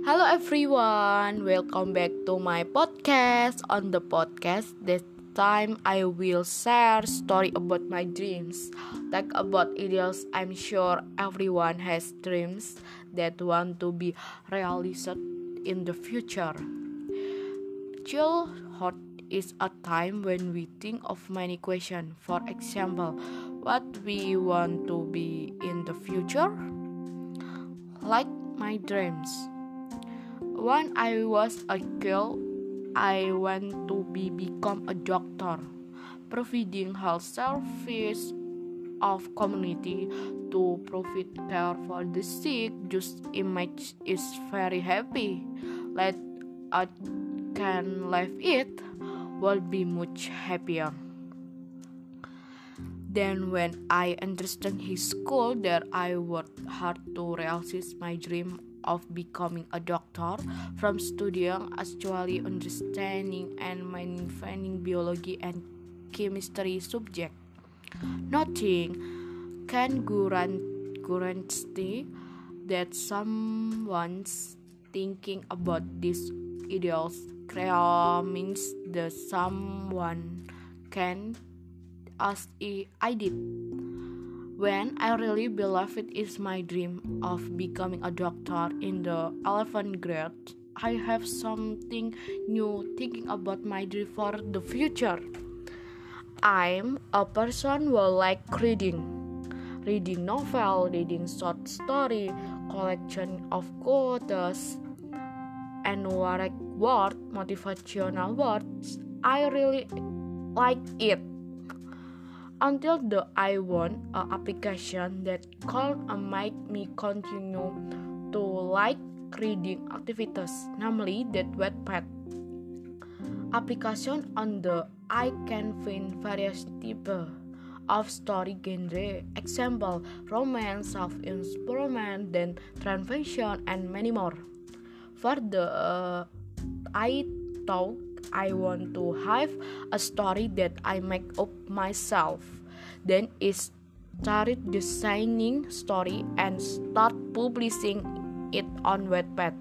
everyone, welcome back to my podcast. On the podcast, this time I will share story about my dreams. Talk about ideals. I'm sure everyone has dreams that want to be realized in the future. Childhood is a time when we think of many questions. For example, what we want to be in the future? Like my dreams. When I was a girl, I want to be become a doctor, providing health service of community to provide care for the sick. Just image is very happy. Let I can live it will be much happier. Then when I understand his school that I worked hard to realize my dream of becoming a doctor from studying actually understanding and manifesting biology and chemistry subject. Nothing can guarantee that someone's thinking about these ideals means that someone can as I did. When I really believe it is my dream of becoming a doctor in the 11th grade, I have something new thinking about my dream for the future. I'm a person who like reading. Reading novel, reading short story, collection of quotes, and word, motivational words. I really like it until the I want a application that can make me continue to like reading activities, namely that Wattpad. Application on the I can find various types of story genre, example romance, self-improvement, then translation, and many more. For the uh, I thought I want to have a story that I make up myself. Then I started designing story and start publishing it on Wattpad.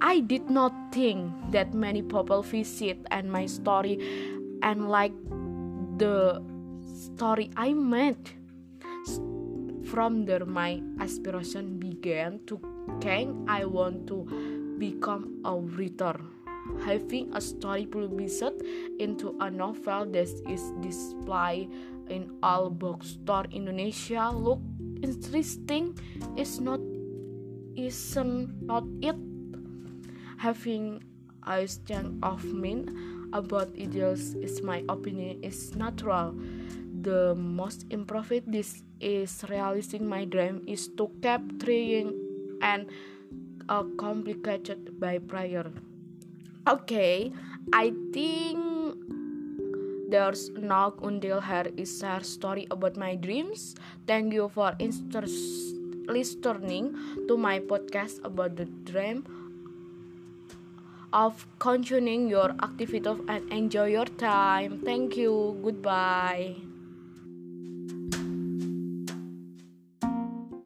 I did not think that many people visit and my story and like the story I made. From there, my aspiration began to can I want to become a writer having a story published into a novel that is displayed in all bookstore Indonesia. Look interesting is not isn't not it? Having a stand of mean about ideals is my opinion is natural. The most impressive this is realizing my dream is to keep trying and uh, complicated by prayer Okay, I think there's no until here is a story about my dreams. Thank you for listening to my podcast about the dream of continuing your activity and enjoy your time. Thank you. Goodbye.